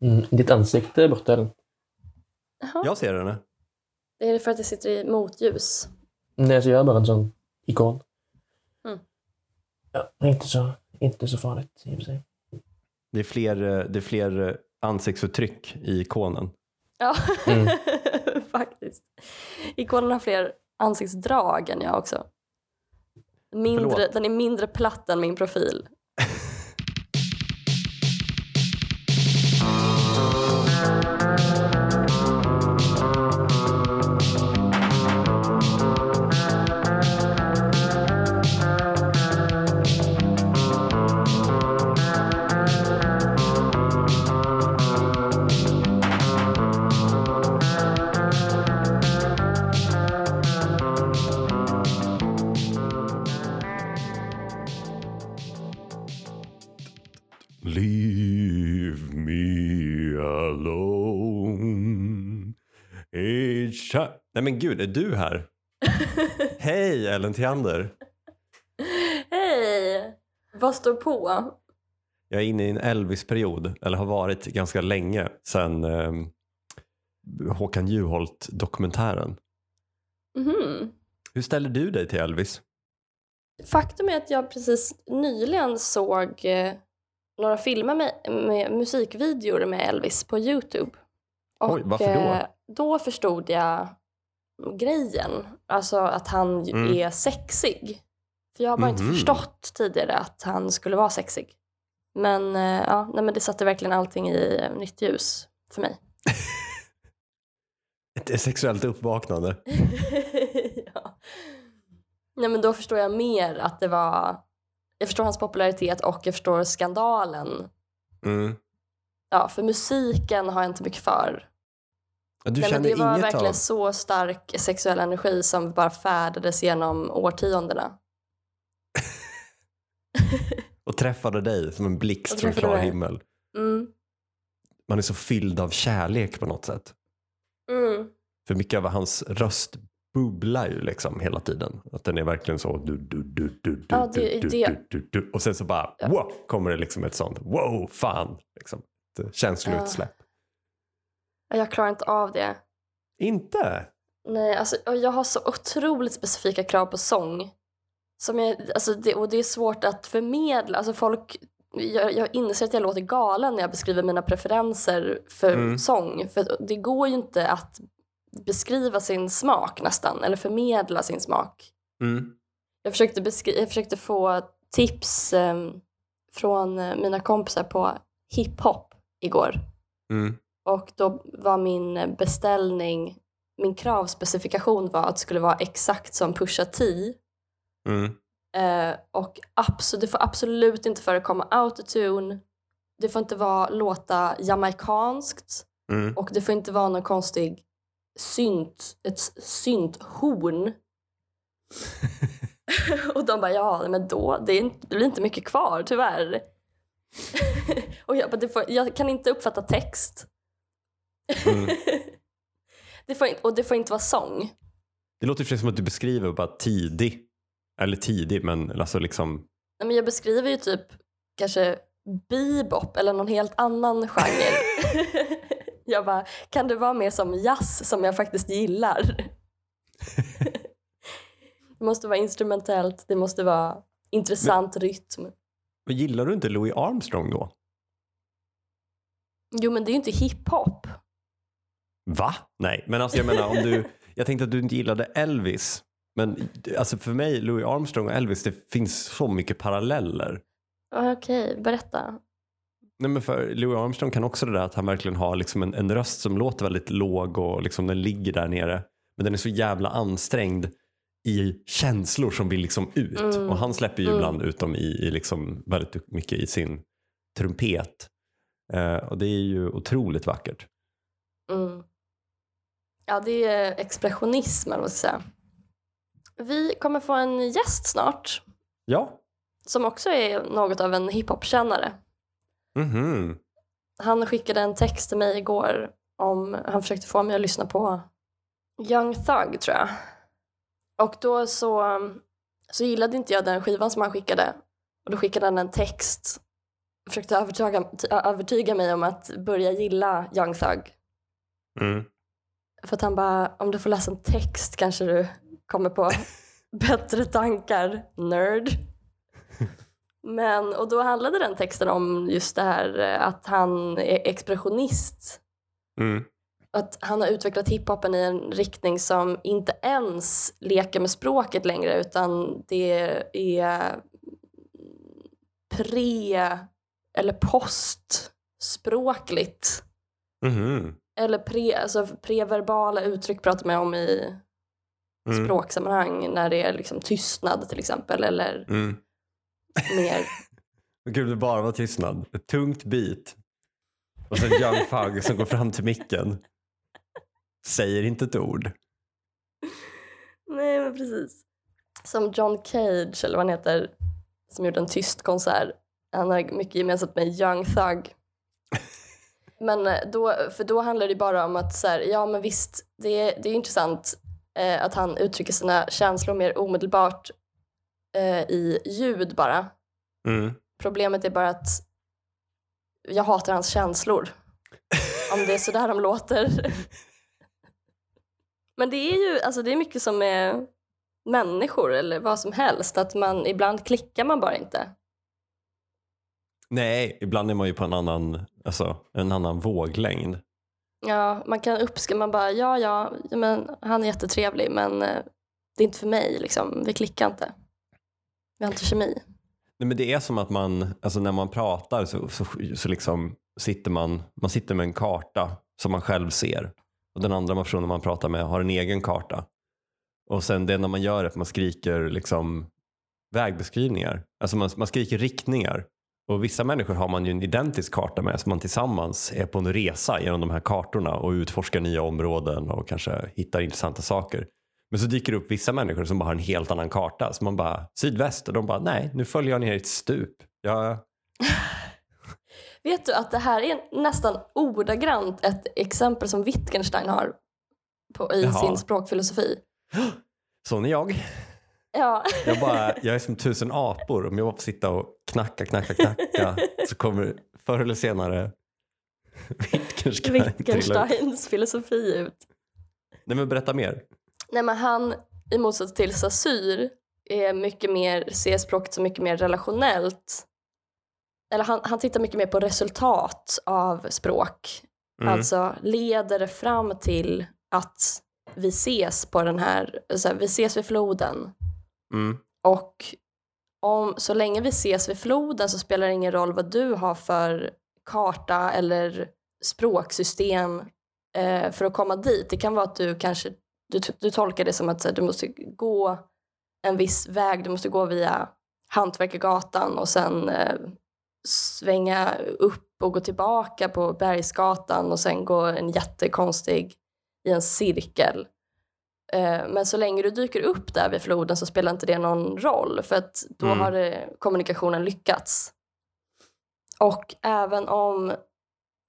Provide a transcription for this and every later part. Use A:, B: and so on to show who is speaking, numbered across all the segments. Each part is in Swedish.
A: Mm, ditt ansikte är borta. Ellen.
B: Jaha.
C: Jag ser henne.
B: Det är för att jag sitter i motljus.
A: Nej, så jag är bara en sån ikon.
B: Mm.
A: Ja, inte så, inte så farligt i och för sig.
C: Det är fler, eh, det är fler eh, ansiktsuttryck i ikonen.
B: Ja,
A: Mm.
B: faktiskt. Ikonen har fler ansiktsdrag än jag också. Mindre,
C: Förlåt.
B: den är mindre platt än min profil.
C: Nej men gud, är du här? Hej Ellen Theander.
B: Hej! Vad står på?
C: Jag är inne i en Elvis-period, eller har varit ganska länge sedan eh, Håkan Juholt-dokumentären.
B: Mhm.
C: Hur ställer du dig till Elvis?
B: Faktum är att jag precis nyligen såg eh, några filmer med, med musikvideor med Elvis på Youtube. Och
C: Oj, varför då?
B: eh, då förstod jag grejen. Alltså att han
C: Mm.
B: är sexig. För jag har bara
C: Mhm.
B: inte förstått tidigare att han skulle vara sexig. Men, eh, ja, nej, men det satte verkligen allting i eh, nytt ljus för mig.
C: Ett sexuellt uppvaknande.
B: ja. Nej men då förstår jag mer att det var... Jag förstår hans popularitet och jag förstår skandalen.
C: Mm.
B: Ja, för musiken har jag inte mycket för.
C: Du
B: Nej, men
C: känner
B: det var
C: inget
B: verkligen
C: av...
B: så stark sexuell energi som bara färdades genom årtiondena.
C: Och träffade dig som en blixt från klar himmel.
B: Mm.
C: Man är så fylld av kärlek på något sätt.
B: Mm.
C: För mycket av hans röst bubblar ju liksom hela tiden. Att den är verkligen så du, du, du, du, du,
B: Ja, det är
C: du,
B: det.
C: du, du, du. Och sen så bara wow, kommer det liksom ett sånt wow, fan. Liksom. Ett känsloutsläpp.
B: Ja, Jag klarar inte av det.
C: Inte?
B: Nej, alltså, jag har så otroligt specifika krav på sång. Som jag, alltså det, och det är svårt att förmedla. Alltså folk, jag, jag inser att jag låter galen när jag beskriver mina preferenser för
C: Mm.
B: sång. För det går ju inte att beskriva sin smak nästan, eller förmedla sin smak.
C: Mm.
B: Jag försökte, beskri- jag försökte få tips ehm, från eh, mina kompisar på hiphop igår.
C: Mm.
B: Och då var min beställning, min kravspecifikation var att det skulle vara exakt som Pusha T.
C: Mm.
B: Eh, och abso- det får absolut inte förekomma autotune. Det får inte vara låta jamaikanskt.
C: Mm.
B: Och det får inte vara någon konstig synt, ett synthorn. och de bara, ja men då, det, är inte, det blir inte mycket kvar tyvärr. och jag bara, det får, jag kan inte uppfatta text.
C: Mm.
B: det får, inte- och det får inte vara sång.
C: Det låter ju som att du beskriver bara tidig. Eller tidig, men alltså liksom
B: Nej, Men jag beskriver ju typ kanske bebop eller någon helt annan genre. jag bara, kan det vara mer som jazz som jag faktiskt gillar? det måste vara instrumentellt, det måste vara intressant rytm.
C: Men gillar du inte Louis Armstrong då?
B: Jo men det är ju inte hiphop.
C: Va? Nej, men alltså jag menar om du, jag tänkte att du inte gillade Elvis. Men alltså för mig, Louis Armstrong och Elvis, det finns så mycket paralleller.
B: Okej, berätta.
C: Nej, men för Louis Armstrong kan också det där att han verkligen har liksom en, en röst som låter väldigt låg och liksom den ligger där nere. Men den är så jävla ansträngd i känslor som vill liksom ut.
B: Mm.
C: Och han släpper ju
B: Mm.
C: ibland ut dem i, i liksom väldigt mycket i sin trumpet. Eh, och det är ju otroligt vackert.
B: Mm. Ja, det är expressionism, eller vad ska säga. Vi kommer få en gäst snart
C: Ja.
B: som också är något av en hiphop-kännare.
C: Mhm.
B: Han skickade en text till mig igår om han försökte få mig att lyssna på Young Thug tror jag. Och då så, så gillade inte jag den skivan som han skickade. Och då skickade han en text försökte övertyga, övertyga mig om att börja gilla Young Thug.
C: Mm.
B: För att han bara, om du får läsa en text kanske du kommer på bättre tankar, nerd. Men, och då handlade den texten om just det här eh, att han är expressionist.
C: Mm.
B: Att han har utvecklat hiphopen i en riktning som inte ens leker med språket längre utan det är pre eller postspråkligt.
C: Mhm.
B: Eller pre, alltså preverbala uttryck pratar man om i
C: Mm.
B: språksammanhang när det är liksom tystnad till exempel eller
C: Mm.
B: mer
C: Vad Kul det bara var tystnad. Ett tungt beat. Och sen Young Thug som går fram till micken. Säger inte ett ord.
B: Nej men precis. Som John Cage eller vad han heter som gjorde en tyst konsert. Han har mycket gemensamt med Young Thug. Men eh, då, för då handlar det bara om att så här, ja men visst, det är, det är intressant eh, att han uttrycker sina känslor mer omedelbart eh, i ljud bara.
C: Mm.
B: Problemet är bara att jag hatar hans känslor. Om det är sådär de låter. Men det är ju alltså det är mycket som är människor eller vad som helst. Att man, ibland klickar man bara inte.
C: Nej, ibland är man ju på en annan, alltså, en annan våglängd.
B: Ja, man kan uppskatta, man bara ja, ja, men han är jättetrevlig men eh, det är inte för mig liksom. Vi klickar inte. Vi har inte kemi.
C: Nej, men det är som att man, alltså när man pratar så, så, så liksom sitter man, man sitter med en karta som man själv ser. Och den andra personen man pratar med har en egen karta. Och sen det enda man gör är att man skriker liksom vägbeskrivningar. Alltså man, man skriker riktningar. Och vissa människor har man ju en identisk karta med så man tillsammans är på en resa genom de här kartorna och utforskar nya områden och kanske hittar intressanta saker. Men så dyker det upp vissa människor som bara har en helt annan karta. Så man bara, sydväst och de bara, nej nu följer jag ner i ett stup. Jag,
B: Vet du att det här är nästan ordagrant ett exempel som Wittgenstein har på, i
C: Jaha.
B: sin språkfilosofi.
C: sån är jag.
B: Ja.
C: Jag, bara, jag är som tusen apor. Om jag bara får sitta och knacka, knacka, knacka så kommer förr eller senare Wittgenstein.
B: Wittgensteins filosofi ut.
C: Nej men berätta mer.
B: Nej, men han, i motsats till Saussure, är mycket mer, ser språket som mycket mer relationellt. Eller han, han tittar mycket mer på resultat av språk.
C: Mm.
B: Alltså, leder det fram till att vi ses på den här, så här, vi ses vid floden.
C: Mm.
B: Och om, så länge vi ses vid floden så spelar det ingen roll vad du har för karta eller språksystem eh, för att komma dit. Det kan vara att du kanske du, du tolkar det som att här, du måste gå en viss väg, du måste gå via Hantverkargatan och sen eh, svänga upp och gå tillbaka på Bergsgatan och sen gå en jättekonstig i en cirkel. Eh, Men så länge du dyker upp där vid floden så spelar inte det någon roll för att då
C: Mm.
B: har det, kommunikationen lyckats. Och även om,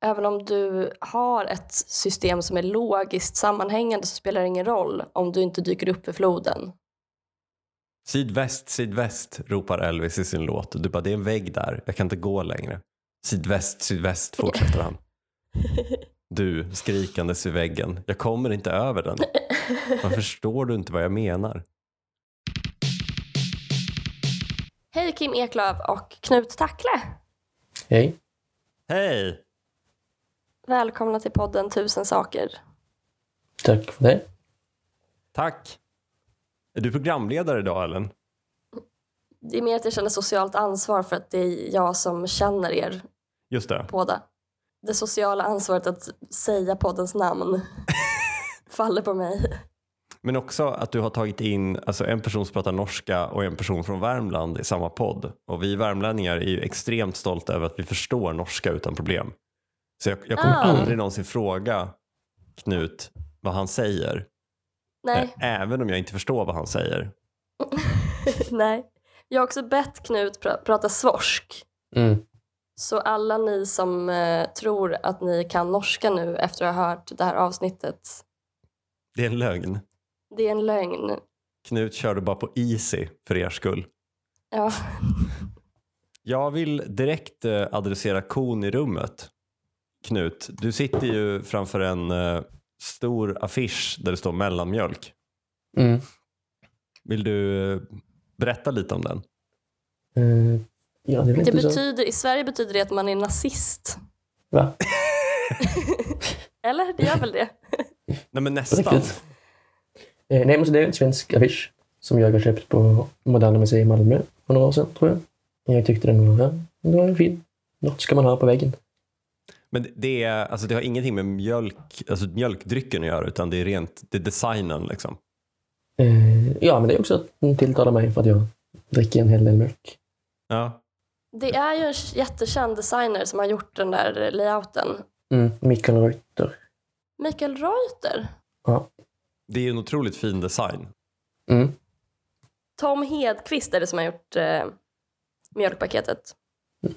B: även om du har ett system som är logiskt sammanhängande så spelar det ingen roll om du inte dyker upp vid floden.
C: Sydväst, sydväst ropar Elvis i sin låt. Du bara, det är en vägg där. Jag kan inte gå längre. Sydväst, sydväst fortsätter han. Du skrikandes i väggen. Jag kommer inte över den. Varför förstår du inte vad jag menar?
B: Hej Kim Eklöf och Knut Tackle!
A: Hej.
C: Hej!
B: Välkomna till podden Tusen saker.
A: Tack för det.
C: Tack! Är du programledare idag Ellen?
B: Det är mer att jag känner socialt ansvar för att det är jag som känner er
C: Just det.
B: båda. Det sociala ansvaret att säga poddens namn faller på mig.
C: Men också att du har tagit in alltså en person som pratar norska och en person från Värmland i samma podd. Och vi värmlänningar är ju extremt stolta över att vi förstår norska utan problem. Så jag, jag kommer
B: Ah.
C: aldrig någonsin fråga Knut vad han säger.
B: Nej,
C: Även om jag inte förstår vad han säger.
B: nej. Jag har också bett Knut pra- prata svorsk.
A: Mm.
B: Så alla ni som eh, tror att ni kan norska nu efter att ha hört det här avsnittet,
C: Det är en lögn.
B: det är en lögn.
C: Knut körde bara på easy för er skull.
B: Ja,
C: Jag vill direkt eh, adressera kon i rummet. Knut, du sitter ju framför en eh, stor affisch där det står mellanmjölk.
A: Mm.
C: Vill du eh, berätta lite om den?
A: Eh, ja, det
B: Det betyder, I Sverige betyder det att man är nazist.
A: Va?
B: Eller? Det gör väl det?
C: Nej men nästan.
A: riktigt? Eh, nej, men så det är en svensk affisch som jag har köpt på Moderna Museet i Malmö för några år sedan, tror jag. Jag tyckte den var, ja, den var fin. Något ska man ha på väggen.
C: Men det, är, alltså det har ingenting med mjölk, alltså mjölkdrycken att göra utan det är rent det är designen. Liksom.
A: Eh, ja, men det är också att den tilltalar mig för att jag dricker en hel del mjölk.
C: Ja.
B: Det är ju en jättekänd designer som har gjort den där layouten.
A: Mm, Mikael Reuter.
B: Mikael Reuter.
A: Ja.
C: Det är ju en otroligt fin design.
A: Mm.
B: Tom Hedqvist är det som har gjort eh, mjölkpaketet.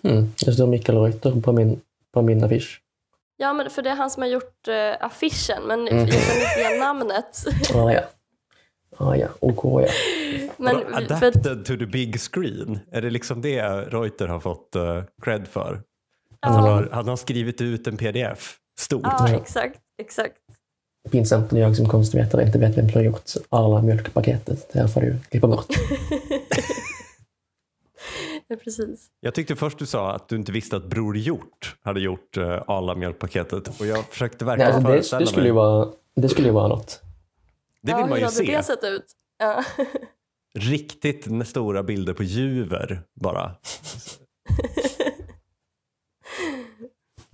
A: Mm. Det står Mikael Reuter på min, på min affisch.
B: Ja, men för det är han som har gjort eh, affischen, men
A: Mm.
B: jag kan inte ge namnet.
A: Ah, ja. Ah, ja, OK ja.
B: men
C: Vadå,
B: för,
C: adapted to the big screen. Är det liksom det Reuter har fått uh, cred för? Han,
B: ja,
C: har, han har skrivit ut en pdf. Stor.
B: ja, exakt, exakt.
A: Pinsamt när jag som konstvetare inte vet vem som har gjort Arla mjölkpaketet. Det här får du klippa bort.
B: Ja, precis.
C: Jag tyckte först du sa att du inte visste att Bror Hjort hade gjort uh, alla mjölkpaketet och jag försökte
A: Nej,
C: verkligen
A: alltså det,
C: föreställa
A: det, skulle ju
C: mig.
A: vara, det skulle ju vara något.
C: Det
B: ja,
C: vill man ju
B: hur hade
C: se.
B: det sett ut? Ja.
C: Riktigt stora bilder på juver bara.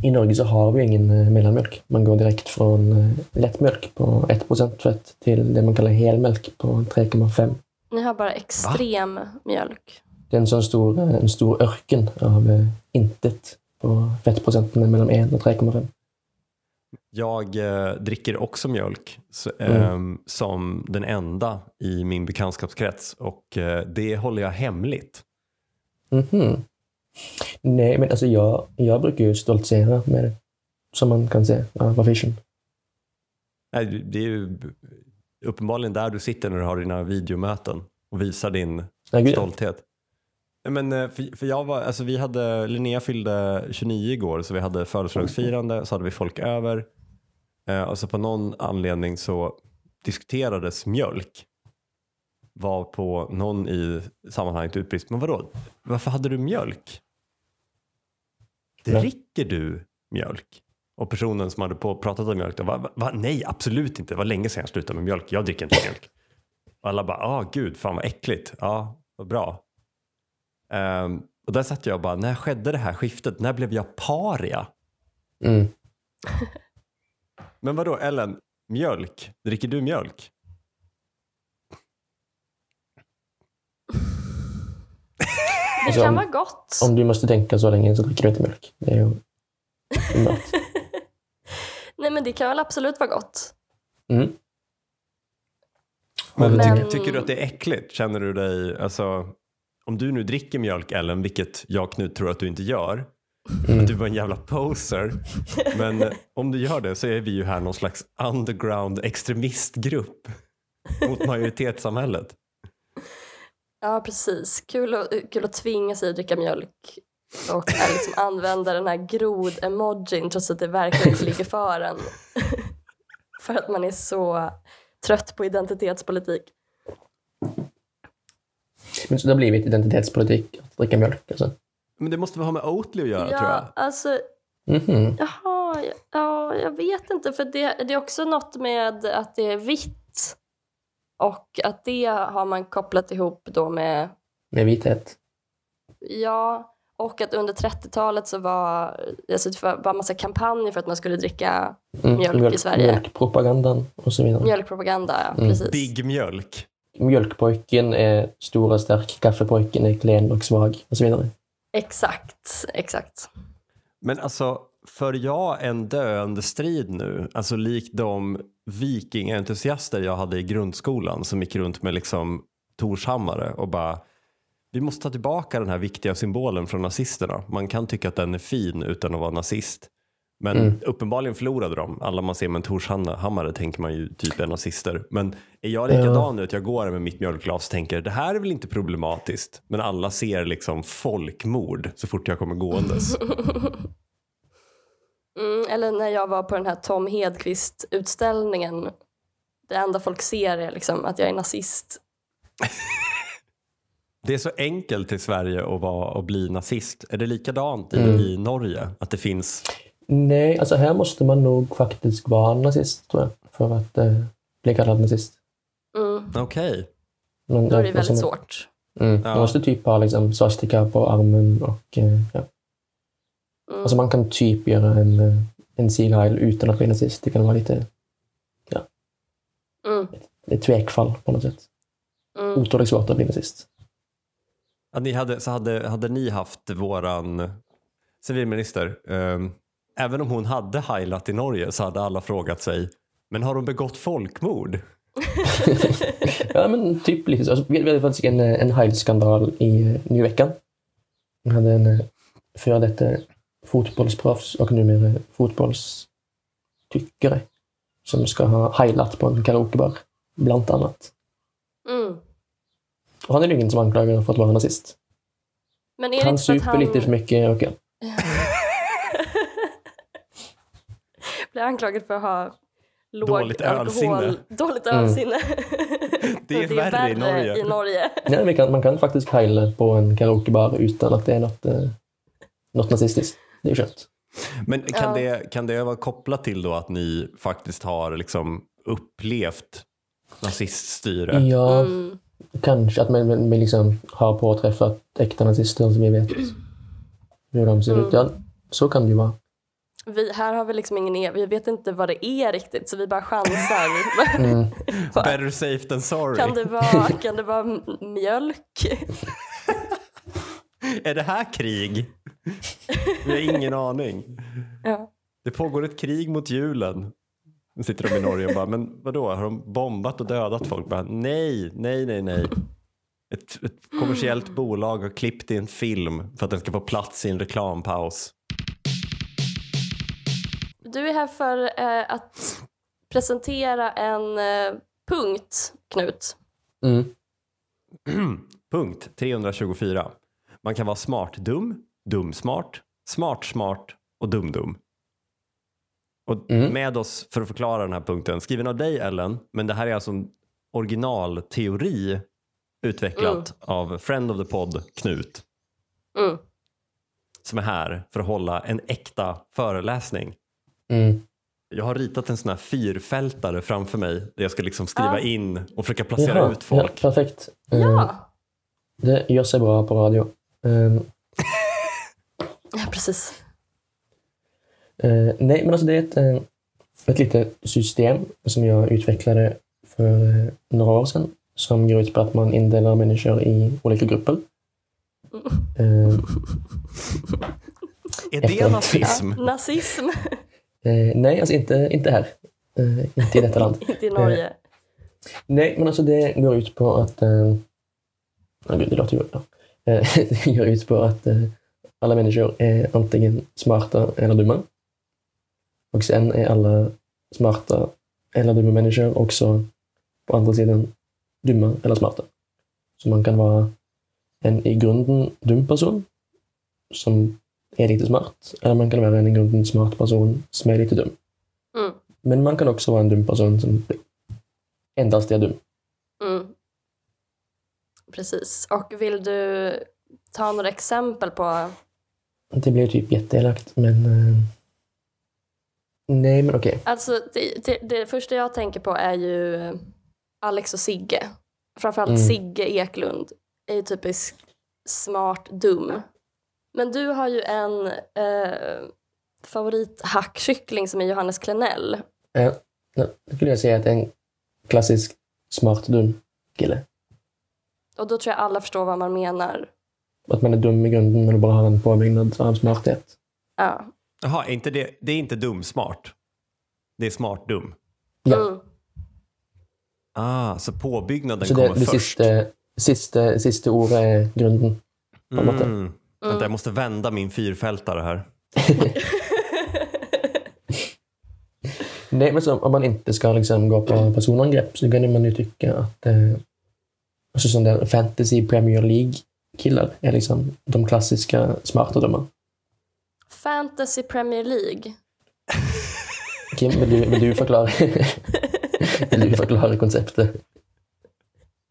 A: I Norge så har vi ingen eh, mellanmjölk. Man går direkt från eh, lättmjölk på 1% fett till det man kallar helmjölk på 3,5.
B: Ni har bara extrem mjölk.
A: Det är en sån stor, eh, en stor örken av eh, intet på fettprocenten är mellan 1 och 3,5.
C: Jag eh, dricker också mjölk så,
A: Mm.
C: ehm, som den enda i min bekantskapskrets och eh, det håller jag hemligt.
A: Mhm. Nej, men alltså jag, jag brukar ju stoltsera med det. Som man kan se av affischen.
C: Nej, Det är ju uppenbarligen där du sitter när du har dina videomöten och visar din
A: ja.
C: stolthet. Nej, Men, eh, för, för jag var, alltså vi hade, Linnea fyllde 29 igår så vi hade födelsedagsfirande så hade vi folk över. Eh, och så på någon anledning så diskuterades mjölk. Var på någon i sammanhanget utbrist, men vadå, varför hade du mjölk? Dricker du mjölk? Och personen som hade på, pratat om mjölk, då, va, va, nej absolut inte, det var länge sedan jag slutade med mjölk, jag dricker inte mjölk. Och alla bara, ah gud, fan vad äckligt, ja, vad bra. Ehm, och där satt jag och bara, när skedde det här skiftet? När blev jag paria?
A: Mm.
C: Men vadå Ellen, mjölk, dricker du mjölk?
B: Det
A: Alltså,
B: kan
A: om-
B: vara gott.
A: Om du måste tänka så länge så dricker du inte mjölk. Det är ju.
B: Nej, men det kan väl absolut vara gott.
A: Mm.
C: Men,
B: Men-
C: Tycker, tycker du att det är äckligt? Känner du dig, alltså, om du nu dricker mjölk Ellen, vilket jag Knut tror att du inte gör,
A: Mm.
C: att du var en jävla poser. Men eh, om du gör det så är vi ju här någon slags underground extremistgrupp mot majoritetssamhället.
B: Ja, precis. Kul att, kul att tvinga sig att dricka mjölk och att liksom använda den här grod-emojin trots att det verkligen inte ligger för en. för att man är så trött på identitetspolitik.
A: Men så det har blivit identitetspolitik att dricka mjölk alltså.
C: Men det måste väl ha med Oatly att göra tror jag.
B: Ja, alltså,
A: Mhm.
B: jaha, ja, ja, jag vet inte. För det, det är också något med att det är vitt och att det har man kopplat ihop då med
A: Med vithet.
B: Ja, och att under 30-talet så var alltså det var massa kampanjer för att man skulle dricka
A: Mm.
B: Mjölk i Sverige.
A: Mjölkpropagandan och så vidare.
B: mjölkpropaganda. Ja,
A: Mm.
B: precis.
C: Big mjölk.
A: Mjölkpojken är stor och stark, kaffepojken är klen och svag och så vidare.
B: Exakt, exakt.
C: Men alltså, för jag en döende strid nu? Alltså likt de vikingentusiaster jag hade i grundskolan som gick runt med liksom Torshammare och bara vi måste ta tillbaka den här viktiga symbolen från nazisterna. Man kan tycka att den är fin utan att vara nazist. Men
A: Mm.
C: uppenbarligen förlorade de. Alla man ser med en Torshammare tänker man ju typ är nazister. Men är jag likadan nu att jag går med mitt mjölkglas och tänker det här är väl inte problematiskt. Men alla ser liksom folkmord så fort jag kommer gåendes.
B: Mm, eller när jag var på den här Tom Hedqvist-utställningen. Det enda folk ser är liksom att jag är nazist.
C: Det är så enkelt i Sverige att, vara, att bli nazist. Är det likadant i,
A: Mm.
C: i Norge? Att det finns...
A: Nej, alltså här måste man nog faktiskt vara nazist tror jag. För att eh, bli kallad nazist.
B: Mm,
C: Okej.
A: Men,
B: då är det väldigt svårt.
A: Mm,
C: Ja.
A: Man måste typ ha liksom, swastika på armen och eh, ja.
B: Mm.
A: Alltså man kan typ göra en, eh, en Sieg Heil utan att bli nazist. Det kan vara lite
B: Mm,
A: ett tvekfall på något sätt.
B: mm.
A: Otroligt svårt att bli nazist.
C: Ja, ni hade, så hade, hade ni haft våran civilminister, ehm, även om hon hade heilat i Norge så hade alla frågat sig, men har hon begått folkmord?
A: ja, men typ lite så. Alltså, vi hade faktiskt en, eh, en Heil-skandal i eh, nu i veckan. Vi hade en eh, före detta fotbollsproffs och numera fotbollstyckare som ska ha heilat på en karaokebar, bland annat.
B: Mm.
A: Och han är ju ingen som anklagar för att vara nazist.
B: Men är det
A: Han super
B: han
A: lite för mycket och ja.
B: blir anklagad för att ha låg
C: Dåligt ölsinne.
B: alkohol... Dåligt
A: Mm.
B: ölsinne.
C: Det är värre i Norge.
B: i Norge.
A: Nej, vi kan, man kan faktiskt heila på en karaokebar utan att det är något, eh, något nazistiskt. Det är skönt.
C: Men kan,
B: Ja.
C: det, kan det vara kopplat till då att ni faktiskt har liksom upplevt naziststyre?
A: Ja,
B: Mm.
A: kanske att man, man liksom har påträffat äkta nazister som vi vet hur de ser ut. Ja, så kan det ju vara.
B: Vi, här har vi liksom ingen e- vi vet inte vad det är riktigt så vi bara chansar.
A: Mm.
C: Better safe than sorry.
B: kan, det vara, kan det vara mjölk?
C: Är det här krig? Vi har ingen aning.
B: Ja.
C: Det pågår ett krig mot julen. Nu sitter de i Norge och bara, men vadå, har de bombat och dödat folk? Bara, nej, nej, nej, nej. Ett, ett kommersiellt bolag har klippt i en film för att den ska få plats i en reklampaus.
B: Du är här för eh, att presentera en eh, punkt, Knut.
A: Mm.
C: Punkt 324. Man kan vara smart-dum, dum-smart, smart-smart och dum-dum. Och
A: Mm.
C: med oss för att förklara den här punkten, skriven av dig Ellen, men det här är alltså en originalteori utvecklat av friend of the pod Knut
B: Mm.
C: som är här för att hålla en äkta föreläsning.
A: Mm.
C: Jag har ritat en sån här fyrfältare framför mig där jag ska liksom skriva
B: Ah.
C: in och försöka placera
A: Jaha,
C: ut folk.
A: Ja, perfekt. Eh,
B: Ja.
A: Det gör sig bra på radio. Eh,
B: ja, precis.
A: Eh, nej, men alltså det är ett, eh, ett litet system som jag utvecklade för eh, några år sedan som går ut på att man indelar människor i olika grupper. Eh,
C: Är det nazism?
B: Ja, nazism,
A: eh, nej, alltså inte, inte här. Eh, inte i detta land.
B: inte i Norge.
A: Nej, men alltså det går ut på att... Eh, oh, gud, det låter ju. Eh, det går ut på att alla människor är antingen smarta eller dumma. Och sen är alla smarta eller dumma människor också på andra sidan dumma eller smarta. Så man kan vara en i grunden dum person som är lite smart. Eller man kan vara en i grunden smart person som är lite dum.
B: Mm.
A: Men man kan också vara en dum person som endast är dum.
B: Mm. Precis. Och vill du ta några exempel på...
A: Det blir typ jätteelakt, men... eh, Nej, men okej.
B: Alltså, det, det, det första jag tänker på är ju eh, Alex och Sigge. Framförallt
A: Mm.
B: Sigge Eklund är ju typisk smart dum. Men du har ju en eh, favorithackkyckling som är Johannes Klenell.
A: Eh, nu skulle jag säga att det är en klassisk smart dum kille.
B: Och då tror jag alla förstår vad man menar.
A: Att man är dum i grunden men bara har en påbyggnad av smarthet.
B: Ja.
C: Jaha, är inte det, det är inte dum-smart. Det är smart-dum.
A: Ja.
B: Mm.
C: Ah, så påbyggnaden
A: Så det,
C: kommer
A: det
C: först.
A: sista, sista, sista ordet är grunden. på sätt.
C: Mm. Vänta, jag måste vända min fyrfältare här.
A: Nej, men så, om man inte ska liksom gå på personangrepp så kan man ju tycka att eh, alltså sån där fantasy Premier League-killar är liksom de klassiska smarta dumma.
B: Fantasy Premier League.
A: Kim, vill du, vill du förklara? vill du förklara konceptet?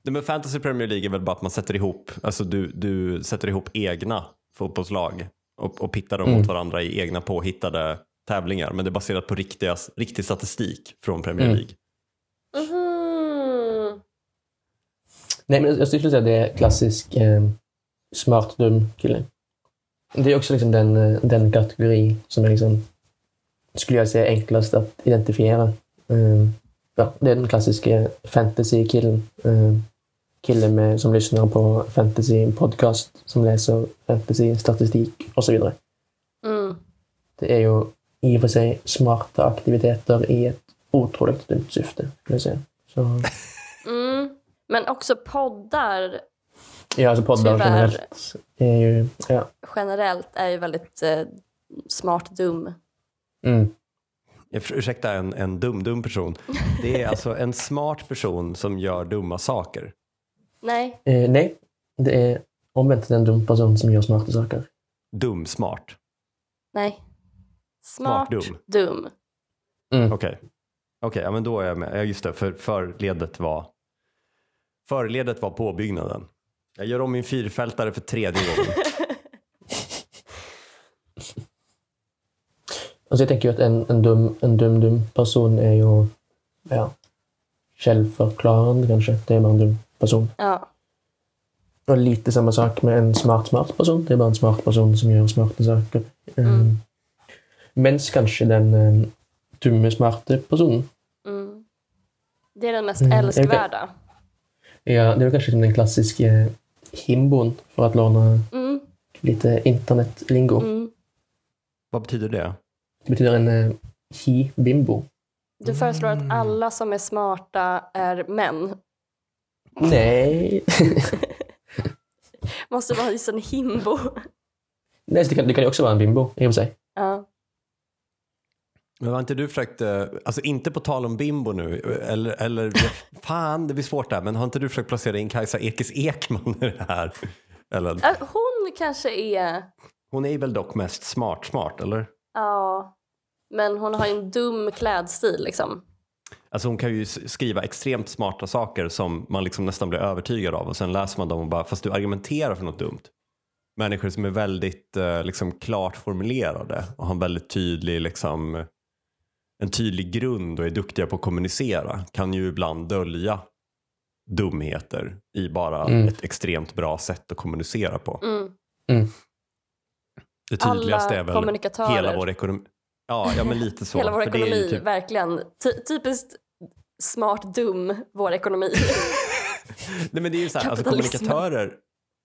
C: Nej, men Fantasy Premier League är väl bara att man sätter ihop, alltså du, du sätter ihop egna fotbollslag och, och pittar dem
A: Mm.
C: mot varandra i egna påhittade tävlingar. Men det är baserat på riktiga, riktig statistik från Premier
A: Mm.
C: League.
B: Mhm.
A: Nej, men jag skulle säga att det är klassisk eh, smart dum kille. Det är också liksom den, eh, den kategori som är liksom, skulle jag säga, enklast att identifiera. Eh, ja, det är den klassiska fantasy-killen. Eh, killen med, som lyssnar på fantasy-podcast, som läser fantasy-statistik och så vidare.
B: Mm.
A: Det är ju i och för sig smarta aktiviteter i ett otroligt dumt syfte, skulle jag säga. Så,
B: Mm. Men också poddar
A: ja, alltså poddar
B: Tyvärr.
A: generellt är ju... Ja,
B: generellt är ju väldigt eh, smart dum.
A: mm.
C: Jag Ursäkta en, en dum-dum person. Det är alltså en smart person som gör dumma saker.
B: Nej,
A: Eh, nej, det är omvänt en dum person som gör smarta saker.
C: Dum-smart.
B: nej. Smart,
C: Smart dum.
B: dum.
A: Mm.
C: Okej, Okej, ja, men då är jag med. Ja, just det, för förledet var, förledet var påbyggnaden. Jag gör om min fyrfältare för tredje gången.
A: Alltså jag tänker ju att en, en, dum, en dum, dum person är ju ja, självförklarande kanske. Det är bara en dum person.
B: Ja.
A: Och lite samma sak med en smart, smart person. Det är bara en smart person som gör smarta saker.
B: Mm.
A: Um, men kanske den um, dumme, smarta personen.
B: Mm. Det är den mest
A: Mm,
B: älskvärda.
A: Ja, det är kanske den klassiska himbon, för att låna
B: Mm.
A: lite internetlingo.
B: Mm.
C: Vad betyder det?
A: Det betyder en uh, hi-bimbo.
B: Du föreslår
C: Mm.
B: att alla som är smarta är män.
A: Nej.
B: Måste vara just en himbo.
A: Nej, så det kan, det kan ju också vara en bimbo, i och för sig.
B: Ja.
C: Men har inte du försökt, eh, alltså inte på tal om bimbo nu, eller, eller fan det blir svårt där, men har inte du försökt placera in Kajsa Ekis Ekman i det här? Eller,
B: Äh, Hon kanske är...
C: hon är väl dock mest smart smart, eller?
B: Ja. Men hon har ju en dum klädstil liksom.
C: Alltså hon kan ju skriva extremt smarta saker som man liksom nästan blir övertygad av och sen läser man dem och bara, fast du argumenterar för något dumt. Människor som är väldigt eh, liksom, klart formulerade och har en väldigt tydlig, liksom, en tydlig grund och är duktiga på att kommunicera kan ju ibland dölja dumheter i bara
A: Mm.
C: ett extremt bra sätt att kommunicera på.
B: Mm.
C: Det tydligaste
B: Alla
C: är väl
B: kommunikatörer.
C: hela vår ekonomi. Ja, ja, men lite så.
B: Hela vår
C: För det är ju
B: ekonomi,
C: typ-
B: verkligen. Ty- typiskt smart dum, vår ekonomi.
C: Nej, men det är ju så här, alltså, kommunikatörer,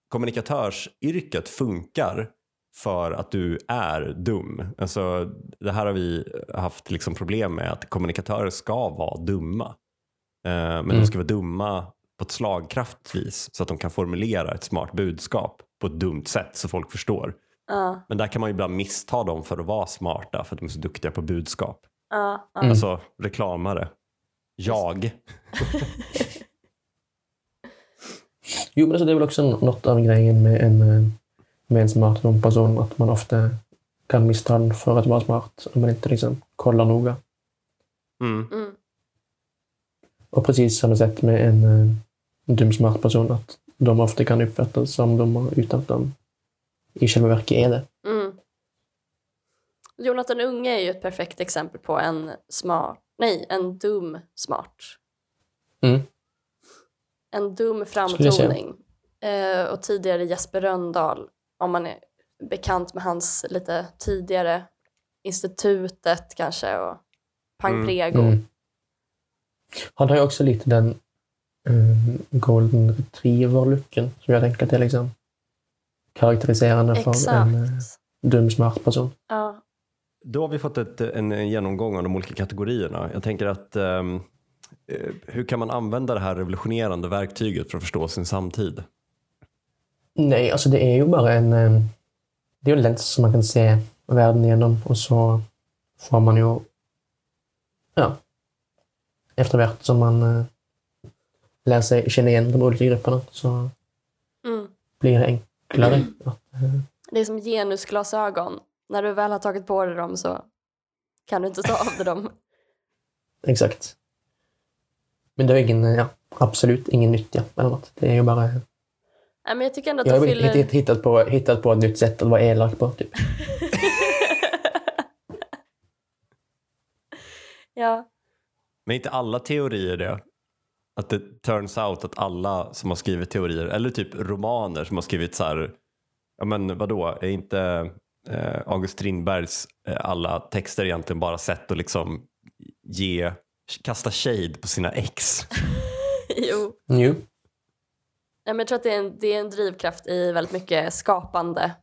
C: kommunikatörsyrket funkar för att du är dum. Alltså, det här har vi haft liksom problem med, att kommunikatörer ska vara dumma. Eh, men de
A: Mm.
C: ska vara dumma på ett slagkraftigt vis så att de kan formulera ett smart budskap på ett dumt sätt så folk förstår.
B: Ja,
C: Men där kan man ju ibland missta dem för att vara smarta för att de är så duktiga på budskap.
B: ja, ja.
A: Mm.
C: Alltså reklamare. Jag.
A: Jo, men alltså, det är väl också något av grejen med en, eh, med en smart dum person, att man ofta kan missta den för att vara smart om man inte liksom kollar noga.
C: Mm.
B: Mm.
A: Och precis samma sätt med en, eh, en dum smart person, att de ofta kan uppfattas som dumma utan att de i själva verket är det.
B: Mm. Jonathan Unge är ju ett perfekt exempel på en smart, nej, en dum smart.
A: Mm.
B: En dum framtoning. Eh, och tidigare Jesper Röndahl, om man är bekant med hans lite tidigare institutet kanske och Pang
C: Mm.
B: Prego.
A: Mm. Han har ju också lite den eh, golden retriever-looken som jag tänker att det är liksom karaktäriserande för en eh, dum smart person.
B: Ja.
C: Då har vi fått ett, en, en genomgång av de olika kategorierna. Jag tänker att ehm, eh, hur kan man använda det här revolutionerande verktyget för att förstå sin samtid?
A: Nej, alltså det är ju bara en, eh, det är ju en lens som man kan se världen igenom och så får man ju ja, efterhvert som man eh, lär sig känna igen de olika grupperna så
B: Mm.
A: blir det enklare. att, eh,
B: Det är som genusglasögon. När du väl har tagit på dig dem så kan du inte ta av dig dem.
A: exakt. Men det är ingen, ja, absolut ingen nytta eller något. Det är ju bara...
B: Nej, men jag tycker ändå att
A: Jag har
B: fyller...
A: hitt- hittat på, hittat på ett nytt sätt att vara elak på. Typ.
B: ja.
C: Men inte alla teorier det? Att det turns out att alla som har skrivit teorier, eller typ romaner som har skrivit så här, ja men vadå, är inte eh, August Strindbergs eh, alla texter egentligen bara sätt att liksom ge, kasta shade på sina ex?
B: jo.
A: Jo.
B: Men jag tror att det är, en, det är en drivkraft i väldigt mycket skapande.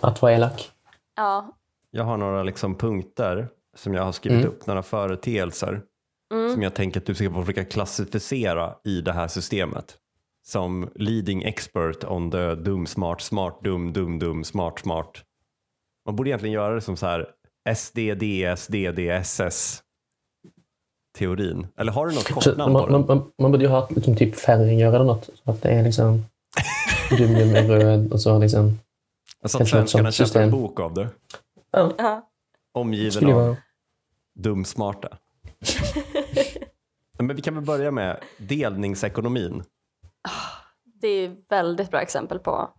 A: Att vara elak.
B: Ja.
C: Jag har några liksom punkter som jag har skrivit
A: Mm.
C: upp, några företeelser
B: Mm.
C: som jag tänker att du ska få försöka klassificera i det här systemet. Som leading expert on the dum, smart, smart, dum, dum, dum, smart, smart. Man borde egentligen göra det som så här SDDS, DDSS teorin. Eller har du något
A: Så
C: kortnamn
A: man,
C: på den?
A: man, man, man borde ju ha liksom, typ färger eller något. Så att det är liksom dum, dum är röd och så liksom...
C: Alltså att svenskarna köper en bok av det.
A: Ja,
B: Ja.
C: Omgiven
A: skulle
C: av
A: vara...
C: dum-smarta. Men vi kan väl börja med delningsekonomin.
B: Det är väldigt bra exempel på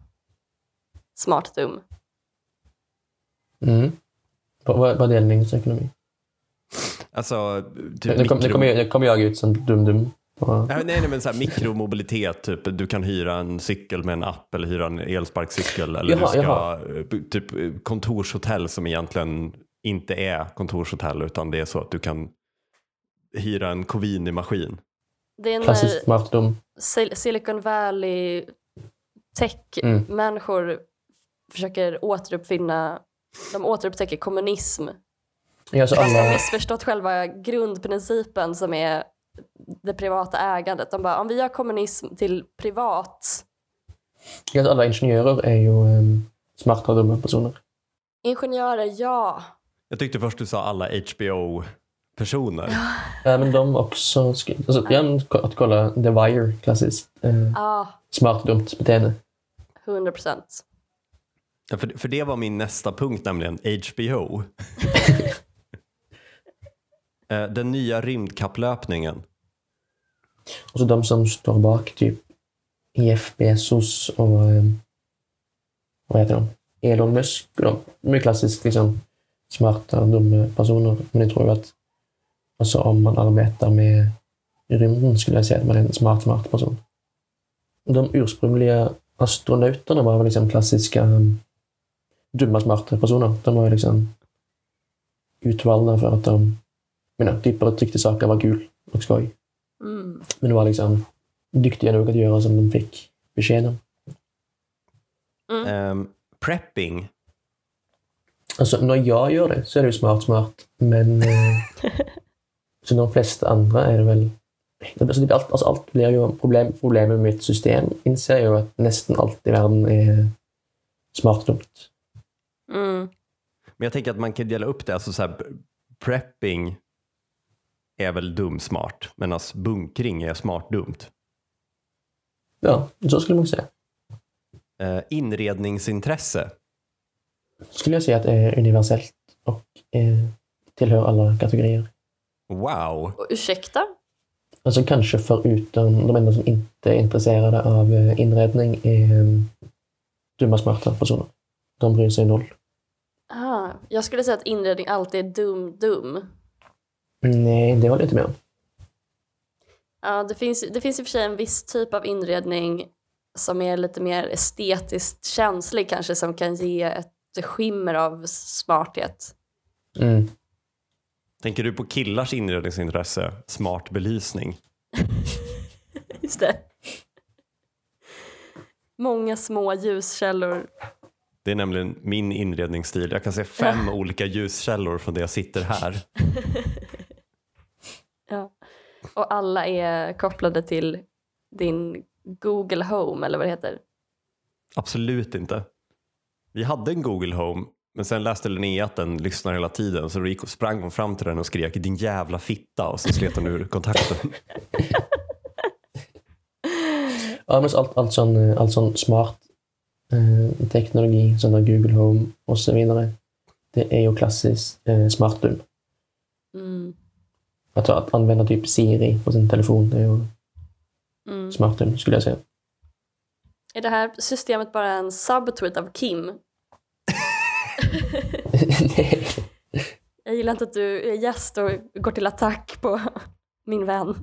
B: smart dum.
A: Mm. Vad är delningsekonomi?
C: Alltså, typ
A: Det, det, kom, kommer, jag- kommer jag ut som dum-dum. på-
C: Nej, nej, men så här, mikromobilitet, typ. du kan hyra en cykel med en app eller hyra en elsparkcykel. Eller
A: Jaha,
C: du ska,
A: jaha.
C: eh, typ eh, kontorshotell som egentligen inte är kontorshotell utan det är så att du kan hyra en Covini-maskin.
B: Det är när. Sil- Silicon Valley
A: Mm.
B: tech-människor försöker återuppfinna, de återupptäcker kommunism.
A: Ja, så
B: Fast de har
A: alla,
B: missförstått själva grundprincipen som är det privata ägandet. De bara, om vi gör kommunism till privat.
A: ja, så alla ingenjörer är ju um, smarta och dumma personer.
B: Ingenjörer, ja.
C: Jag tyckte först du sa alla HBO-personer.
A: Ja, men de också... Alltså, ko- att kolla The Wire, klassiskt. Eh,
B: Ja,
A: smart dumt beteende.
B: 100 procent.
C: Ja, för, för det var min nästa punkt, nämligen HBO. Eh, den nya rymdkapplöpningen.
A: Och så de som står bak, typ Jeff Bezos och... Eh, vad heter de? Elon Musk. De, mycket klassiskt liksom, smarta, dumma personer. Men jag tror att alltså, om man arbetar med rymden skulle jag säga att man är en smart, smart person. De ursprungliga astronauterna var väl liksom klassiska eh, dumma, smarta personer. De var liksom utvalda för att de typ bara tyckte saker var kul och skoj.
B: Mm.
A: Men de var liksom duktiga nog att göra som de fick besked om.
B: Mm.
C: Ehm, prepping.
A: Alltså när jag gör det så är det ju smart, smart. Men eh, så de flesta andra är det väl... Alltså, typ allt, alltså allt blir ju problem, problem med mitt system. Inser jag ju att nästan allt i världen är smart dumt.
B: Mm.
C: Men jag tänker att man kan dela upp det. Alltså så här, prepping är väl dum-smart. Medan bunkring är smart-dumt.
A: Ja, så skulle man säga.
C: Eh, inredningsintresse.
A: Skulle jag säga att det är universellt och eh, tillhör alla kategorier.
C: Wow.
B: Och ursäkta?
A: Alltså kanske förutom de enda som inte är intresserade av eh, inredning är eh, dumma, smarta personer. De bryr sig noll.
B: Ah, jag skulle säga att inredning alltid är dum-dum.
A: Nej, det håller jag inte med om.
B: Ja, det finns, det finns i och för sig en viss typ av inredning som är lite mer estetiskt känslig kanske som kan ge ett skimmer av smarthet.
A: Mm.
C: Tänker du på killars inredningsintresse? Smart belysning.
B: Just det. Många små ljuskällor.
C: Det är nämligen min inredningsstil. Jag kan se fem olika ljuskällor från där jag sitter här.
B: Och alla är kopplade till din Google Home eller vad det heter.
C: Absolut inte. Vi hade en Google Home Men sen läste Linnea att den lyssnar hela tiden så då gick, sprang hon fram till den och skrek din jävla fitta och så slet hon ur kontakten.
A: Ja, men så allt, allt, sån, eh, allt sån smart eh, teknologi, sån där Google Home och så vidare, det är ju klassiskt eh, smartdum.
B: Mm.
A: Att, att använda typ Siri på sin telefon, det är ju
B: Mm.
A: smartdum skulle jag säga.
B: Är det här systemet bara en subtweet av Kim?
A: Nej.
B: Jag gillar inte att du är gäst och går till attack på min vän.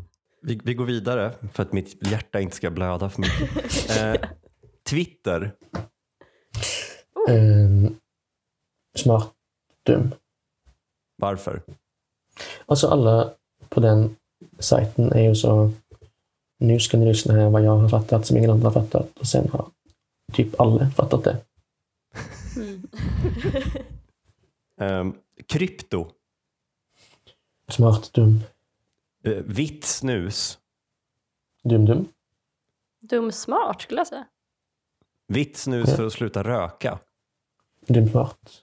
C: Vi, vi går vidare för att mitt hjärta inte ska blöda för mycket. Eh, Twitter.
A: Ehm, smartdum.
C: Varför?
A: Alltså alla på den sajten är ju så nu ska ni lyssna här vad jag har fattat som ingen annan har fattat och sen har typ alla fattat det.
B: Mm.
C: Eh, krypto.
A: Smartdum.
C: Eh, vitt snus.
A: Dum-dum.
B: Dum-smart skulle jag säga.
C: Vitt snus för att sluta röka.
A: Dum-smart.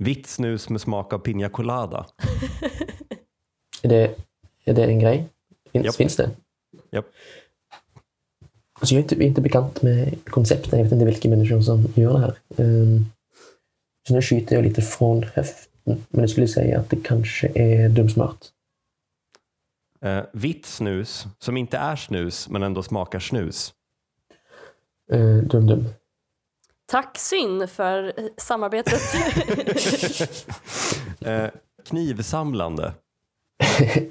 C: Vitt snus med smak av piña colada.
A: Är det, är det en grej? Finns,
C: Japp.
A: finns det?
C: Japp.
A: Alltså jag är inte, inte bekant med koncepten. Jag vet inte vilka människor som gör det här. Ehm, så nu skjuter jag lite från höften. Men jag skulle säga att det kanske är dumsmart.
C: Eh, vitt snus som inte är snus men ändå smakar snus.
A: Uh, dum-dum.
B: Tack Syn för samarbetet.
C: Eh, knivsamlande.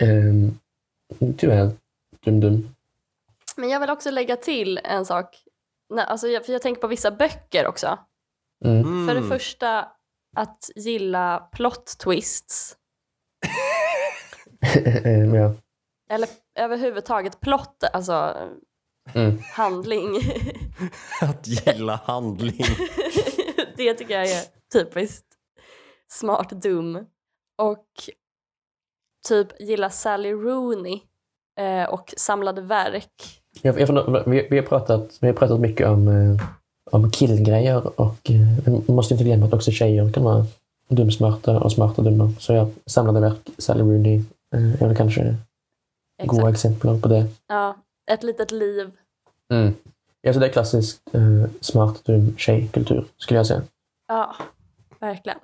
A: um, tyvärr. Dum-dum.
B: Men jag vill också lägga till en sak. Nej, alltså jag, för jag tänker på vissa böcker också.
A: Mm.
C: Mm.
B: För det första, att gilla plot twists.
A: Ehm, ja.
B: Eller överhuvudtaget plott, alltså
A: Mm.
B: handling.
C: Att gilla handling.
B: det tycker jag är typiskt smart dum. Och typ gilla Sally Rooney eh, och samlade verk.
A: Jag, jag, vi, vi, har pratat, vi har pratat mycket om, eh, om killgrejer och eh, man måste inte glömma att också tjejer kan vara dumsmarta och smarta dumma. Så jag samlade verk, Sally Rooney, eh, är väl kanske goda exempel på det.
B: Ja, ett litet liv.
A: Mm. Alltså det är klassiskt eh, smart, dum tjejkultur, skulle jag säga.
B: Ja, verkligen.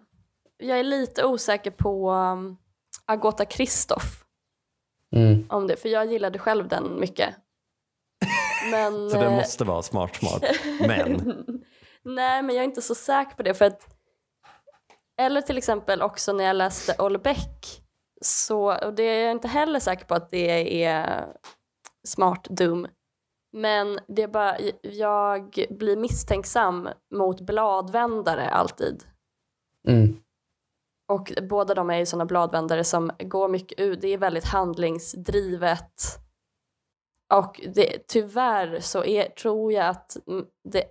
B: Jag är lite osäker på um, Agota Kristoff
A: Mm.
B: om det, för jag gillade själv den mycket. Men,
C: Så det
B: eh,
C: måste vara smart smart. Men.
B: Nej, men jag är inte så säker på det. För att, eller till exempel också när jag läste Olbeck, så, och det är jag inte heller säker på att det är smart dum. Men det är bara, jag blir misstänksam mot bladvändare alltid.
A: Mm.
B: Och båda de är ju sådana bladvändare som går mycket ut, det är väldigt handlingsdrivet. Och det, tyvärr så är, tror jag att det,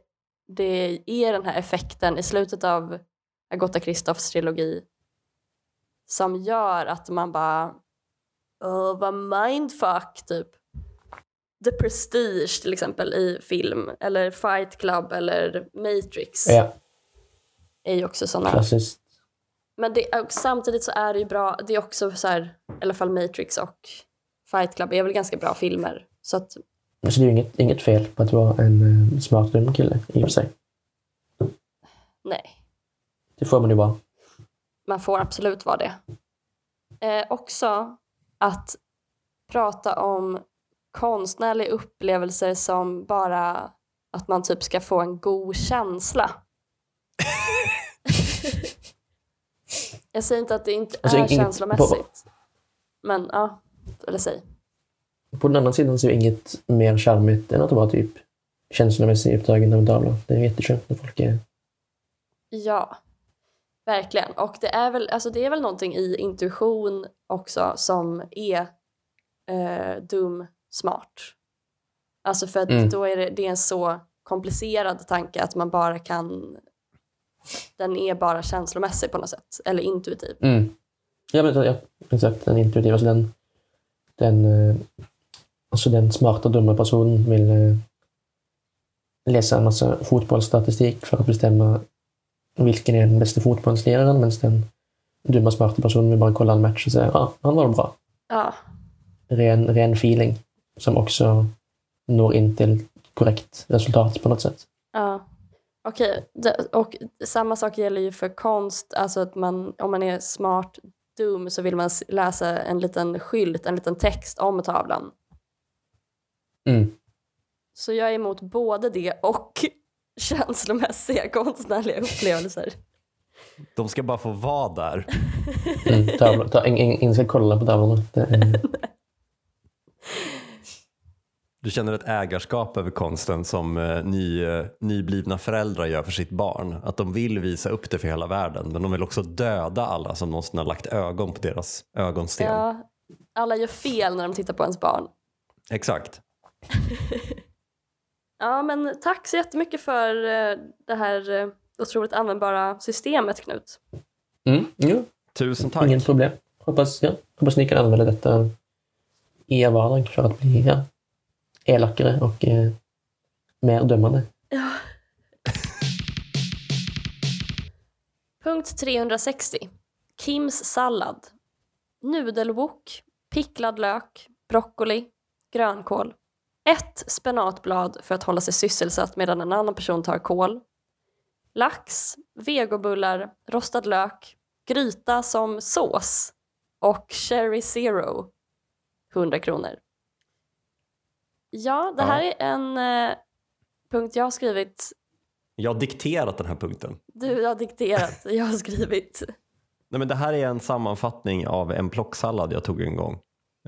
B: det är den här effekten i slutet av Agota Kristoffs trilogi som gör att man bara Åh, vad mindfuck typ. The Prestige till exempel i film eller Fight Club eller Matrix
A: Ja,
B: är ju också sådana.
A: klassiskt.
B: Men det, samtidigt så är det ju bra, det är också så här, i alla fall Matrix och Fight Club är väl ganska bra filmer. Så att,
A: Så det är ju inget, inget fel på att vara en eh, smart, dum kille i och för sig.
B: nej,
A: Det får man ju vara.
B: man får absolut vara det. Eh, också att prata om konstnärliga upplevelser som bara att man typ ska få en god känsla. Jag säger inte att det inte
A: Alltså,
B: är känslomässigt. Men ja, eller säg.
A: På den andra sidan så är inget mer charmigt än att vara typ känslomässigt upptagen av en tavla. Det är jätteskönt när folk är...
B: Ja, verkligen. Och det är väl, alltså det är väl någonting i intuition också som är eh, dum smart. Alltså för att
A: Mm.
B: då är det, det är en så komplicerad tanke att man bara kan den är bara känslomässig på något sätt, eller intuitiv.
A: Mm. Ja, men, ja, exakt. Den intuitiva. Alltså den, den, eh, alltså den smarta, dumma personen vill eh, läsa en massa fotbollsstatistik för att bestämma vilken är den bästa fotbollsliraren medan den dumma smarta personen vill bara kolla en match och säga ja, han var bra.
B: Ja,
A: Ren, ren feeling som också når in till korrekt resultat på något sätt.
B: ja. Okej, det- och samma sak gäller ju för konst. Alltså att man, om man är smart dum så vill man läsa en liten skylt, en liten text om tavlan.
A: Mm.
B: Så jag är emot både det och känslomässiga konstnärliga upplevelser.
C: De ska bara få vara där.
A: Mm. Tavlor, ta, ingen, ingen ska kolla på tavlorna.
C: Du känner ett ägarskap över konsten som eh, ny, eh, nyblivna föräldrar gör för sitt barn. Att de vill visa upp det för hela världen men de vill också döda alla som någonsin har lagt ögon på deras ögonsten.
B: Ja, alla gör fel när de tittar på ens barn.
C: Exakt.
B: Ja, men tack så jättemycket för eh, det här otroligt användbara systemet, Knut.
A: mm. jo,
C: Tusen tack.
A: Inget problem. Hoppas, ja, hoppas ni kan använda detta i er vardag för att bli ja, elakare och eh, mer dömande. Ja.
B: Punkt 360. Kims sallad. Nudelwok, picklad lök, broccoli, grönkål. Ett spenatblad för att hålla sig sysselsatt medan en annan person tar kål. Lax, vegobullar, rostad lök, gryta som sås och cherry zero. 100 kronor. Ja, det här är en eh, punkt jag har skrivit.
C: Jag har dikterat den här punkten.
B: Du har dikterat, jag har skrivit.
C: Nej, men det här är en sammanfattning av en plocksallad jag tog en gång.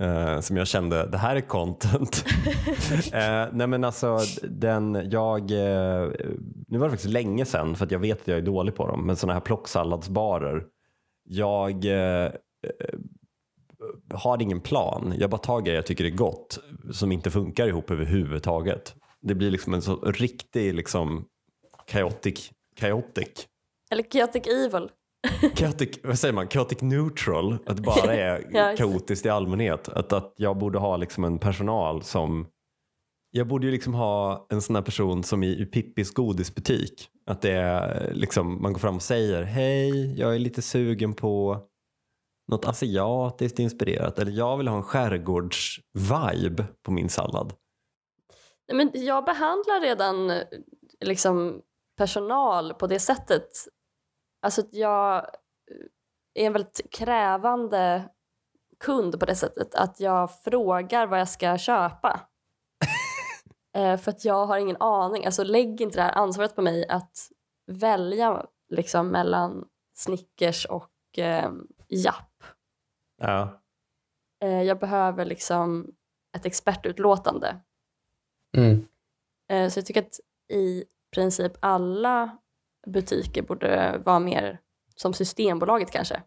C: Eh, som jag kände, det här är content. eh, nej men alltså, den, jag, eh, nu var det faktiskt länge sedan för att jag vet att jag är dålig på dem, men sådana här plocksalladsbarer. Jag eh, har ingen plan. Jag bara tar grejer jag tycker är gott som inte funkar ihop överhuvudtaget. Det blir liksom en så riktig liksom chaotic, chaotic
B: Eller chaotic evil.
C: chaotic, vad säger man, chaotic neutral, att det bara är
B: Ja.
C: kaotiskt i allmänhet. Att, att jag borde ha liksom en personal som, jag borde ju liksom ha en sån här person som i, Pippis godisbutik. Att det är liksom, man går fram och säger hej, jag är lite sugen på något asiatiskt inspirerat eller jag vill ha en skärgårds-vibe på min sallad.
B: Nej, Men jag behandlar redan eh, liksom, personal på det sättet. Alltså jag eh, är en väldigt krävande kund på det sättet att jag frågar vad jag ska köpa. eh, för att jag har ingen aning. Alltså lägg inte det här ansvaret på mig att välja liksom, mellan Snickers och eh, Japp.
C: Ja.
B: Eh, jag behöver liksom ett expertutlåtande.
A: Mm.
B: Eh, Så jag tycker att i princip alla butiker borde vara mer som Systembolaget kanske.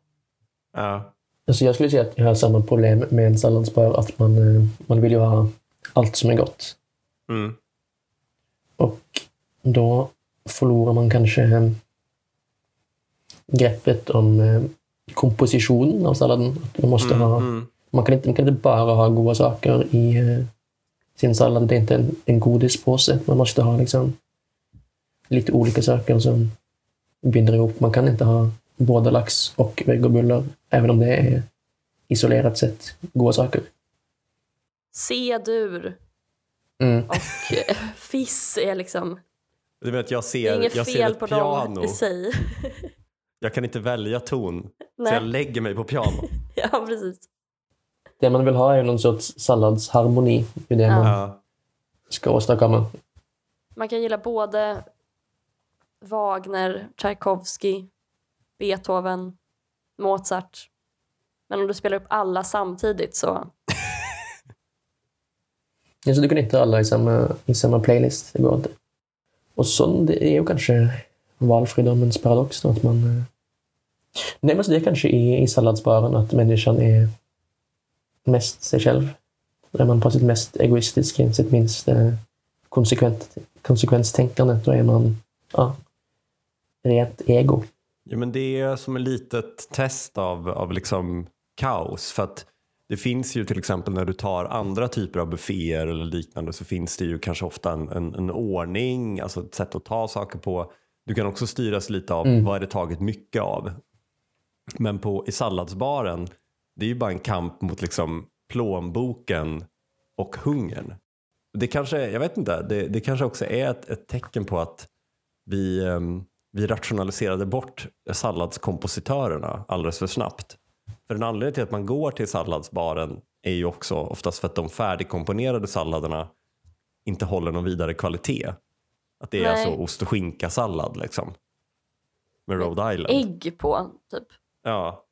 C: Ja.
A: Alltså jag skulle säga att jag har samma problem med en salladsbar, att man, eh, man vill ju ha allt som är gott.
C: Mm.
A: Och då förlorar man kanske greppet om kompositionen av salladen. Att Man, måste
C: Mm,
A: ha,
C: mm.
A: man, kan inte, man kan inte bara ha goda saker i eh, sin sallad. Det är inte en, en godispåse. Man måste ha liksom lite olika saker som binder ihop. Man kan inte ha både lax och vegobullar, även om det är isolerat sett goda saker.
B: C-dur
A: Mm.
B: och eh, fiss är liksom...
C: Du vet, jag
B: Det
C: ser,
B: är inget
C: jag ser
B: fel
C: ett
B: på
C: piano.
B: dem i sig.
C: Jag kan inte välja ton. Så jag
B: Nej,
C: lägger mig på piano.
B: ja precis.
A: Det man vill ha är någon sorts salladsharmoni. Det är det
B: Ja.
A: man ska åstadkomma.
B: Man kan gilla både Wagner, Tchaikovsky, Beethoven, Mozart. Men om du spelar upp alla samtidigt så...
A: Ja, så du kan inte ha alla i samma, i samma playlist. Det går inte. Och så, det är ju kanske valfridomens paradox. Då, att man, eh, nej, men så det är kanske i, i salladsbaren att människan är mest sig själv. Är man på sitt mest egoistiska, sitt minst eh, konsekvent, konsekvenstänkande, då är man ja, rent ego.
C: Ja, men det är som ett litet test av, av liksom kaos. För att det finns ju till exempel när du tar andra typer av bufféer eller liknande så finns det ju kanske ofta en, en, en ordning, alltså ett sätt att ta saker på. Du kan också styras lite av
A: Mm.
C: vad är det taget mycket av. Men på, i salladsbaren, det är ju bara en kamp mot liksom plånboken och hungern. Det kanske, jag vet inte, det, det kanske också är ett, ett tecken på att vi, ehm, vi rationaliserade bort salladskompositörerna alldeles för snabbt. För en anledning till att man går till salladsbaren är ju också oftast för att de färdigkomponerade salladerna inte håller någon vidare kvalitet. Att det är
B: Nej.
C: alltså ost och skinka-sallad liksom. Med Rhode Island.
B: Ägg på, typ.
C: Ja,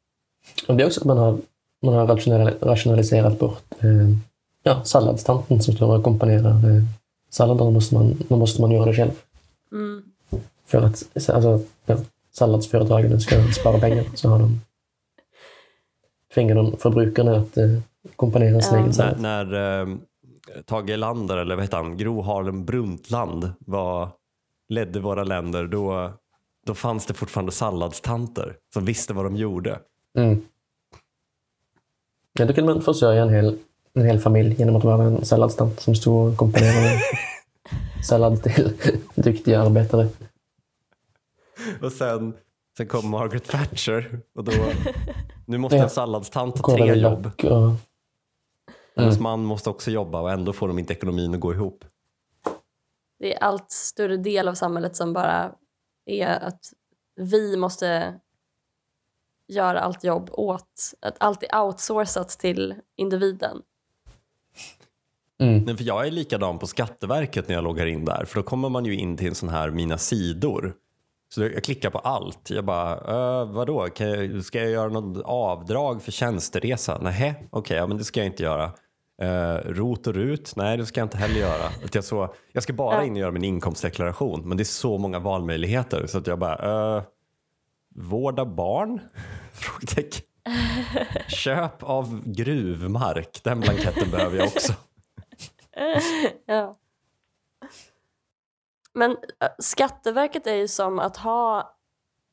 A: Och det är också att man har, man har rational, rationaliserat bort eh, ja, salladstanten som står och komponerar eh, salladen. Då måste, man, då måste man göra det själv.
B: Mm.
A: För att alltså, ja, salladsföretagen ska spara pengar så har de tvingar de förbrukarna att eh, komponera sin
B: Ja.
A: egen
C: när,
A: sallad.
C: när eh, Tage Erlander, eller vad heter han, Gro Harlem Brundtland var, ledde våra länder, då, då fanns det fortfarande salladstanter som visste vad de gjorde.
A: Mm. Ja, då kan man försörja en hel, en hel familj genom att vara en salladstant som står och komponerar sallad till duktiga arbetare.
C: Och sen, sen kom Margaret Thatcher och då, nu måste en salladstant ha tre jobb.
A: Och,
C: Hennes
A: Mm.
C: man måste också jobba och ändå får de inte ekonomin att gå ihop.
B: Det är allt större del av samhället som bara är att vi måste göra allt jobb åt, att allt är outsourcat till individen.
A: mm.
C: Nej, för jag är likadan på Skatteverket när jag loggar in där. För då kommer man ju in till en sån här Mina sidor. Så jag klickar på allt. Jag bara, äh, vadå, kan jag, ska jag göra något avdrag för tjänsteresa? Nej, okej, ja, men det ska jag inte göra. Uh, rot och rut? Nej, det ska jag inte heller göra. Att jag, så, jag ska bara in och göra min inkomstdeklaration. Men det är så många valmöjligheter så att jag bara, uh, vårda barn? Frågetecken. Köp av gruvmark, den blanketten behöver jag också.
B: ja. Men äh, Skatteverket är ju som att ha...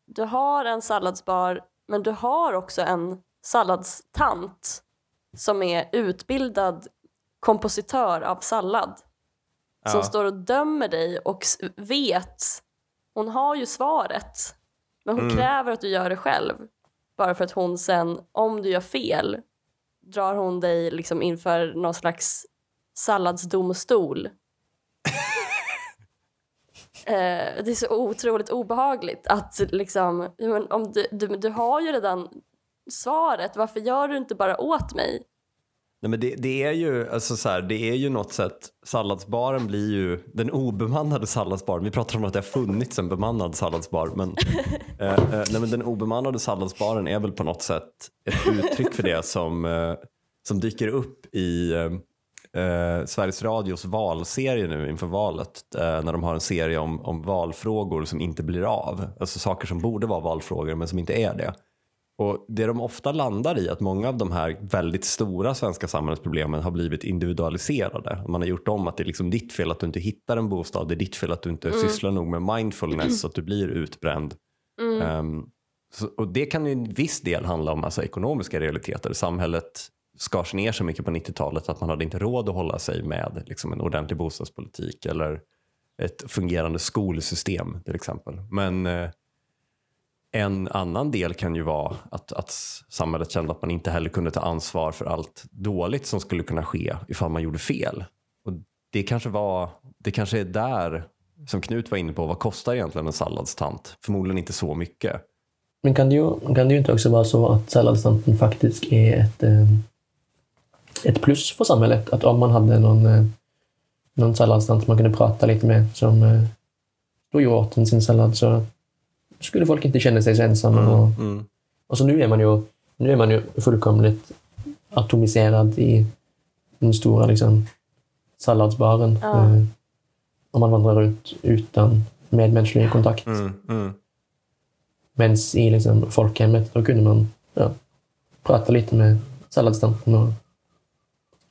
B: Du har en salladsbar, men du har också en salladstant som är utbildad kompositör av sallad. Som
C: Ja.
B: står och dömer dig och vet. Hon har ju svaret, men hon
C: Mm.
B: kräver att du gör det själv. Bara för att hon sen, om du gör fel, drar hon dig liksom inför någon slags salladsdomstol. eh, det är så otroligt obehagligt att liksom, men om du, du, du har ju redan svaret, varför gör du inte bara åt mig?
C: Nej, men det, det är ju alltså så här, det är ju något sätt, salladsbaren blir ju den obemannade salladsbaren. Vi pratar om att det har funnits en bemannad salladsbar, men, eh, eh, nej, men den obemannade salladsbaren är väl på något sätt ett uttryck för det som, eh, som dyker upp i eh, eh, Sveriges Radios valserie nu inför valet, när de har en serie om, om valfrågor som inte blir av. Alltså saker som borde vara valfrågor men som inte är det. Och Det de ofta landar i är att många av de här väldigt stora svenska samhällsproblemen har blivit individualiserade. Man har gjort om att det är liksom ditt fel att du inte hittar en bostad, det är ditt fel att du inte sysslar nog med mindfulness så att du blir utbränd.
B: Mm.
C: Ehm, så, och Det kan ju i viss del handla om alltså, ekonomiska realiteter. Samhället skars ner så mycket på 90-talet att man hade inte råd att hålla sig med liksom, en ordentlig bostadspolitik eller ett fungerande skolsystem till exempel. Men eh, en annan del kan ju vara att, att samhället kände att man inte heller kunde ta ansvar för allt dåligt som skulle kunna ske ifall man gjorde fel. Och det kanske, var, det kanske är där, som Knut var inne på, vad kostar egentligen en salladstant? Förmodligen inte så mycket.
A: Men kan det, ju, kan det ju inte också vara så att salladstanten faktiskt är ett, eh, ett plus för samhället? Att om man hade någon, eh, någon salladstant man kunde prata lite med som eh, då gjorde åt sin sallad så skulle folk inte känna sig så ensamma. Och,
C: Mm.
A: och så nu är man ju, nu är man ju fullkomligt atomiserad i den stora liksom, salladsbaren.
B: Ja.
A: Eh, om man vandrar runt utan medmänsklig kontakt.
C: Mm. Mm.
A: Men i liksom folkhemmet, då kunde man ja, prata lite med salladstanten och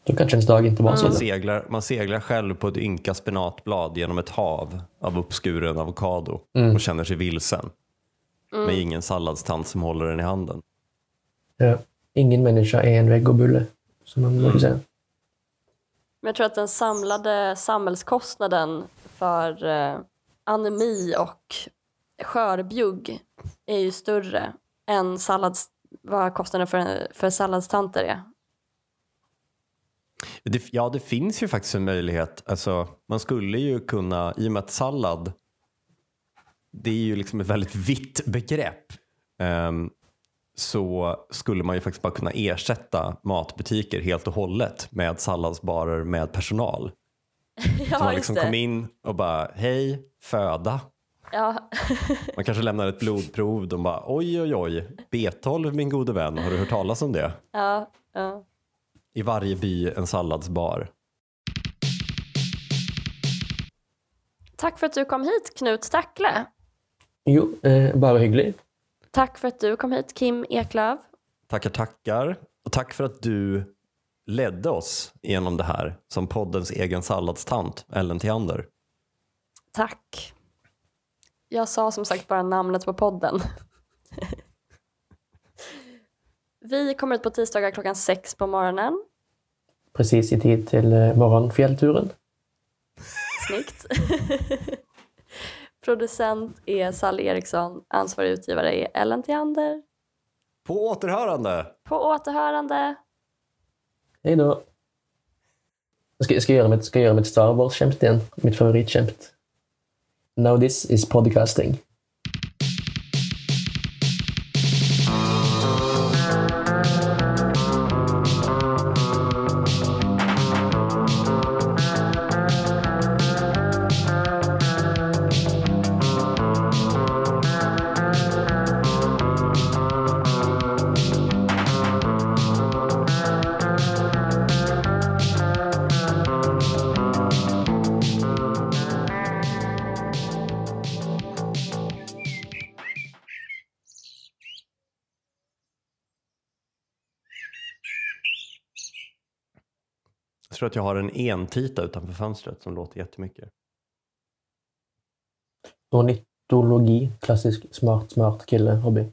A: då kanske ens dag inte var så
C: Man, seglar, man seglar själv på ett ynka spenatblad genom ett hav av uppskuren avokado
A: Mm.
C: och känner sig vilsen. Med ingen salladstant som håller den i handen.
A: Ja. Ingen människa är en vegobulle, som man brukar säga.
B: Men jag tror att den samlade samhällskostnaden för eh, anemi och skörbjugg är ju större än sallads, vad kostnaden för, för salladstanter är.
C: Det, ja, det finns ju faktiskt en möjlighet. Alltså, man skulle ju kunna, i och med att sallad, det är ju liksom ett väldigt vitt begrepp. Um, så skulle man ju faktiskt bara kunna ersätta matbutiker helt och hållet med salladsbarer med personal.
B: ja,
C: så man liksom kom in och bara, hej, föda.
B: Ja.
C: Man kanske lämnar ett blodprov. De bara, oj, oj, oj, B12 min gode vän, har du hört talas om det?
B: ja, ja.
C: I varje by en salladsbar.
B: Tack för att du kom hit Knut Stackle.
A: Jo, eh, bara hygglig.
B: Tack för att du kom hit Kim Eklöf.
C: Tackar, tackar. Och tack för att du ledde oss genom det här som poddens egen salladstant, Ellen Theander.
B: Tack. Jag sa som sagt bara namnet på podden. Vi kommer ut på tisdagar klockan sex på morgonen.
A: Precis i tid till eh, morgonfjällturen.
B: Snyggt. Producent är Sally Eriksson. Ansvarig utgivare är Ellen Theander.
C: På återhörande!
B: På återhörande.
A: Hej då. Jag ska, jag ska, göra mitt, ska göra mitt Star Wars-skämt igen. Mitt favoritskämt. Now this is podcasting.
C: Att jag har en entita utanför fönstret som låter jättemycket.
A: Ornitologi, klassisk smart, smart kille, hobby.